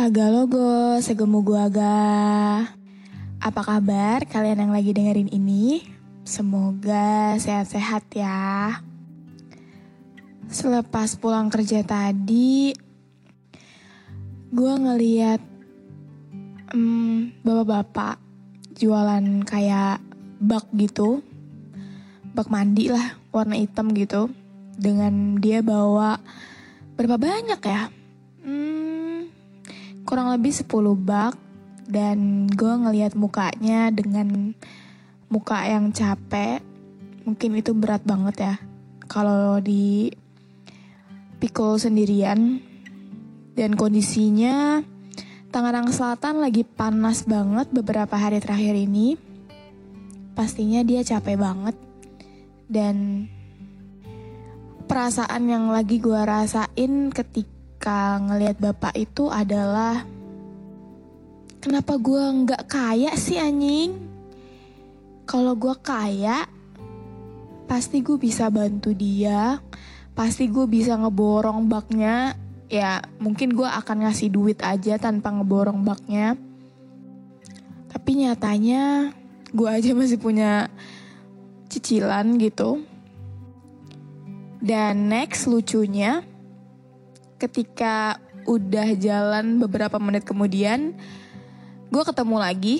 Haga logo, segemu gua ga. Apa kabar kalian yang lagi dengerin ini? Semoga sehat-sehat ya. Selepas pulang kerja tadi, gue ngeliat hmm, bapak-bapak jualan kayak bak gitu, bak mandi lah, warna hitam gitu. Dengan dia bawa berapa banyak ya? Kurang lebih 10 bak dan gue ngeliat mukanya dengan muka yang capek. Mungkin itu berat banget ya kalau di pikul sendirian dan kondisinya Tangerang Selatan lagi panas banget beberapa hari terakhir ini. Pastinya dia capek banget dan perasaan yang lagi gue rasain ketika ngelihat bapak itu adalah kenapa gue nggak kaya sih anjing? Kalau gue kaya, pasti gue bisa bantu dia, pasti gue bisa ngeborong baknya. Ya mungkin gue akan ngasih duit aja tanpa ngeborong baknya. Tapi nyatanya gue aja masih punya cicilan gitu. Dan next lucunya, ketika udah jalan beberapa menit kemudian, gue ketemu lagi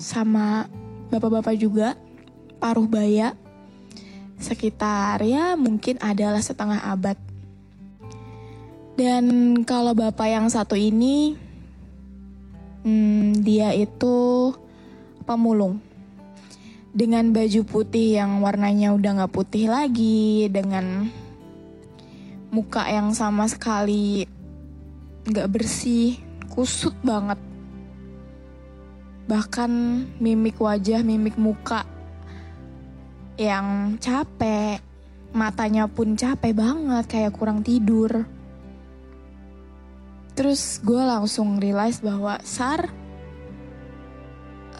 sama bapak-bapak juga, paruh baya, sekitar ya mungkin adalah setengah abad. Dan kalau bapak yang satu ini, hmm, dia itu pemulung dengan baju putih yang warnanya udah nggak putih lagi, dengan muka yang sama sekali nggak bersih, kusut banget. Bahkan mimik wajah, mimik muka yang capek, matanya pun capek banget, kayak kurang tidur. Terus gue langsung realize bahwa Sar,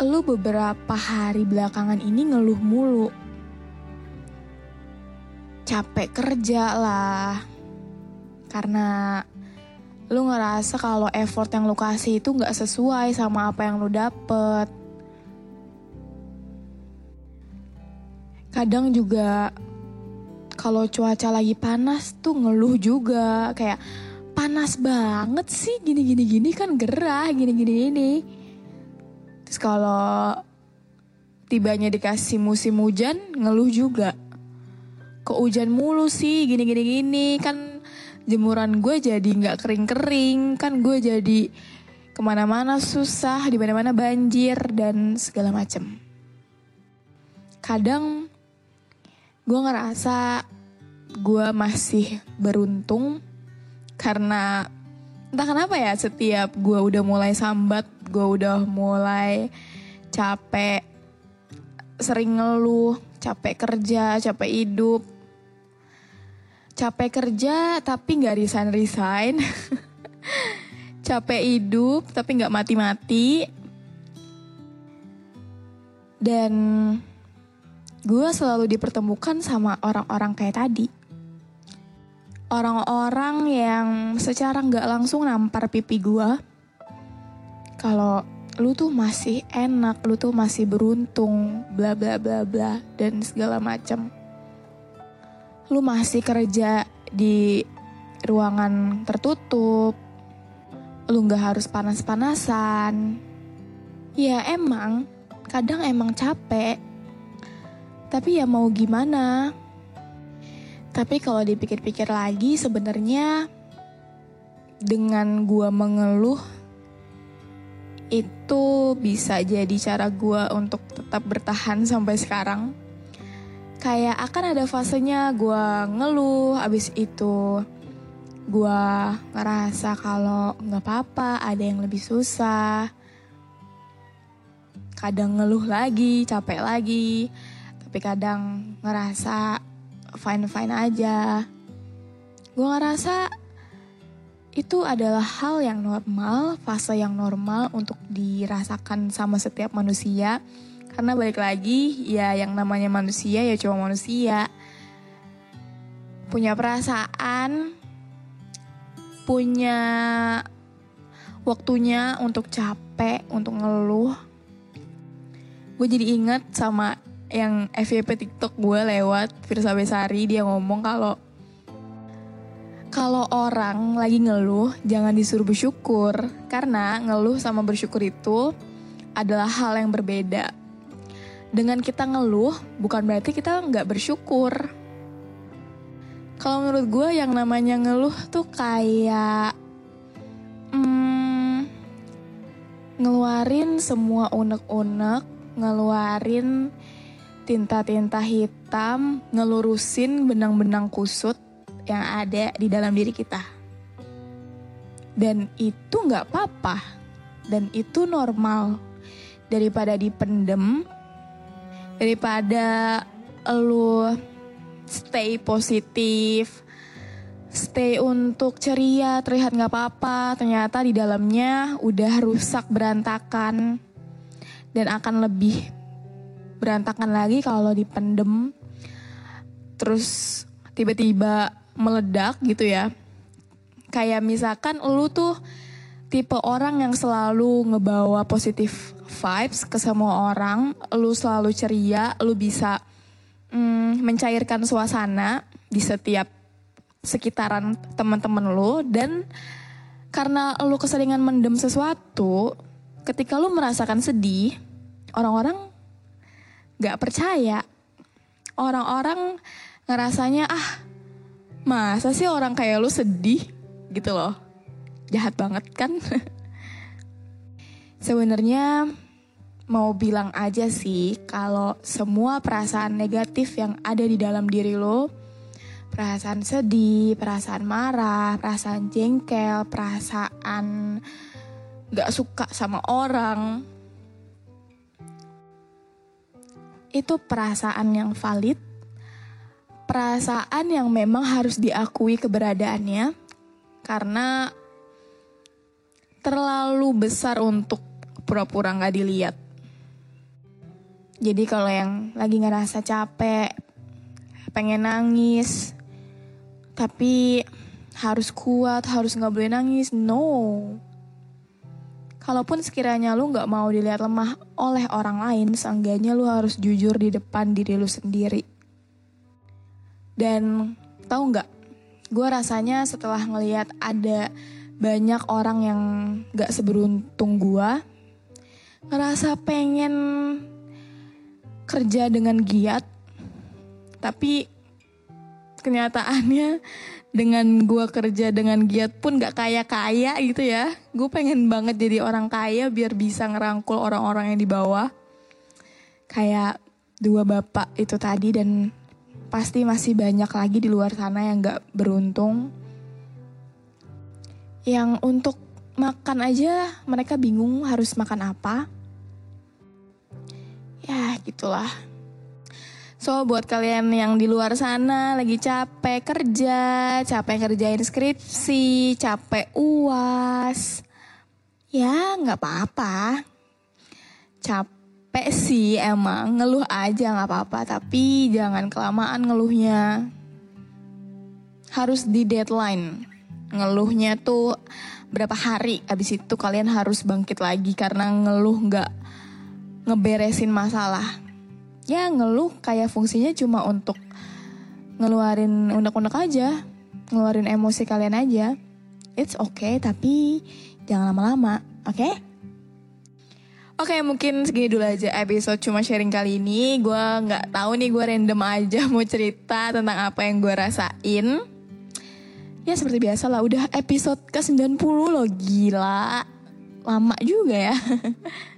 lu beberapa hari belakangan ini ngeluh mulu. Capek kerja lah. Karena lu ngerasa kalau effort yang lu kasih itu gak sesuai sama apa yang lu dapet. Kadang juga kalau cuaca lagi panas tuh ngeluh juga kayak panas banget sih gini gini gini kan gerah gini gini gini. Terus kalau tibanya dikasih musim hujan, ngeluh juga. Kok hujan mulu sih, gini-gini gini. Kan jemuran gue jadi nggak kering-kering. Kan gue jadi ke mana-mana susah, di mana-mana banjir, dan segala macem. Kadang gue ngerasa gue masih beruntung karena entah kenapa ya setiap gue udah mulai sambat gue udah mulai capek sering ngeluh capek kerja capek hidup capek kerja tapi nggak resign resign. Capek hidup tapi nggak mati mati dan gue selalu dipertemukan sama orang-orang kayak tadi. Orang-orang yang secara nggak langsung nampar pipi gue kalau lu tuh masih enak, lu tuh masih beruntung, bla bla bla bla dan segala macam. Lu masih kerja di ruangan tertutup, lu nggak harus panas-panasan. Ya emang, kadang emang capek. Tapi ya mau gimana? Tapi kalau dipikir-pikir lagi sebenarnya dengan gua mengeluh itu bisa jadi cara gua untuk tetap bertahan sampai sekarang. Kayak akan ada fasenya gua ngeluh, abis itu gua ngerasa kalau nggak apa-apa, ada yang lebih susah. Kadang ngeluh lagi, capek lagi, tapi kadang ngerasa fine-fine aja. Gue ngerasa itu adalah hal yang normal, fase yang normal untuk dirasakan sama setiap manusia. Karena balik lagi, ya yang namanya manusia ya cuma manusia. Punya perasaan, punya waktunya untuk capek, untuk ngeluh. Gue jadi ingat sama yang FYP TikTok gue lewat Firsa Besari dia ngomong kalau kalau orang lagi ngeluh jangan disuruh bersyukur karena ngeluh sama bersyukur itu adalah hal yang berbeda. Dengan kita ngeluh bukan berarti kita nggak bersyukur. Kalau menurut gue yang namanya ngeluh tuh kayak hmm, ngeluarin semua unek-unek, ngeluarin tinta-tinta hitam, ngelurusin benang-benang kusut yang ada di dalam diri kita. Dan itu nggak apa-apa. Dan itu normal. Daripada dipendem, daripada lu stay positif, stay untuk ceria, terlihat nggak apa-apa, ternyata di dalamnya udah rusak berantakan dan akan lebih berantakan lagi kalau dipendem terus tiba-tiba meledak gitu ya. Kayak misalkan lu tuh tipe orang yang selalu ngebawa positif vibes ke semua orang, lu selalu ceria, lu bisa mm, mencairkan suasana di setiap sekitaran teman-teman lu. Dan karena lu keseringan mendem sesuatu, ketika lu merasakan sedih, orang-orang gak percaya. Orang-orang ngerasanya ah masa sih orang kayak lu sedih? Gitu loh. Jahat banget kan? Sebenarnya mau bilang aja sih kalau semua perasaan negatif yang ada di dalam diri lo perasaan sedih perasaan marah perasaan jengkel perasaan gak suka sama orang itu perasaan yang valid perasaan yang memang harus diakui keberadaannya karena terlalu besar untuk pura-pura nggak dilihat. Jadi kalau yang lagi ngerasa capek, pengen nangis, tapi harus kuat, harus nggak boleh nangis, no. Kalaupun sekiranya lu nggak mau dilihat lemah oleh orang lain, seenggaknya lu harus jujur di depan diri lu sendiri. Dan tahu nggak, gue rasanya setelah ngelihat ada banyak orang yang gak seberuntung gue, ngerasa pengen kerja dengan giat, tapi kenyataannya dengan gue kerja dengan giat pun gak kaya-kaya gitu ya. Gue pengen banget jadi orang kaya biar bisa ngerangkul orang-orang yang di bawah. Kayak dua bapak itu tadi dan pasti masih banyak lagi di luar sana yang gak beruntung. Yang untuk makan aja mereka bingung harus makan apa. Gitulah. So buat kalian yang di luar sana lagi capek kerja, capek kerjain skripsi, capek uas. Ya nggak apa-apa. Capek sih emang ngeluh aja nggak apa-apa tapi jangan kelamaan ngeluhnya harus di deadline ngeluhnya tuh berapa hari abis itu kalian harus bangkit lagi karena ngeluh nggak ngeberesin masalah ya ngeluh kayak fungsinya cuma untuk ngeluarin unek-unek aja, ngeluarin emosi kalian aja. It's okay, tapi jangan lama-lama, oke? Okay? Oke, okay, mungkin segini dulu aja episode cuma sharing kali ini. Gue nggak tahu nih, gue random aja mau cerita tentang apa yang gue rasain. Ya seperti biasa lah, udah episode ke-90 loh, gila. Lama juga ya.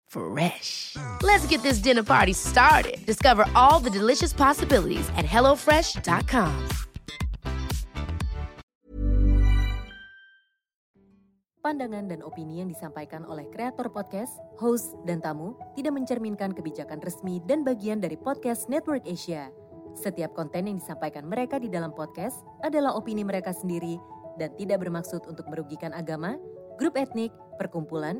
Fresh. Let's get this dinner party started. Discover all the delicious possibilities at hellofresh.com. Pandangan dan opini yang disampaikan oleh kreator podcast, host, dan tamu tidak mencerminkan kebijakan resmi dan bagian dari podcast Network Asia. Setiap konten yang disampaikan mereka di dalam podcast adalah opini mereka sendiri dan tidak bermaksud untuk merugikan agama, grup etnik, perkumpulan,